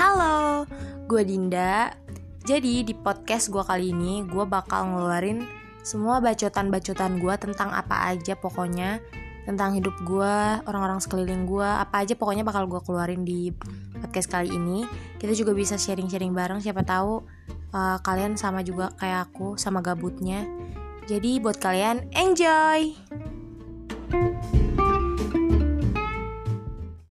Halo, gue Dinda. Jadi di podcast gue kali ini gue bakal ngeluarin semua bacotan-bacotan gue tentang apa aja pokoknya. Tentang hidup gue, orang-orang sekeliling gue, apa aja pokoknya bakal gue keluarin di podcast kali ini. Kita juga bisa sharing-sharing bareng siapa tahu uh, kalian sama juga kayak aku sama gabutnya. Jadi buat kalian enjoy!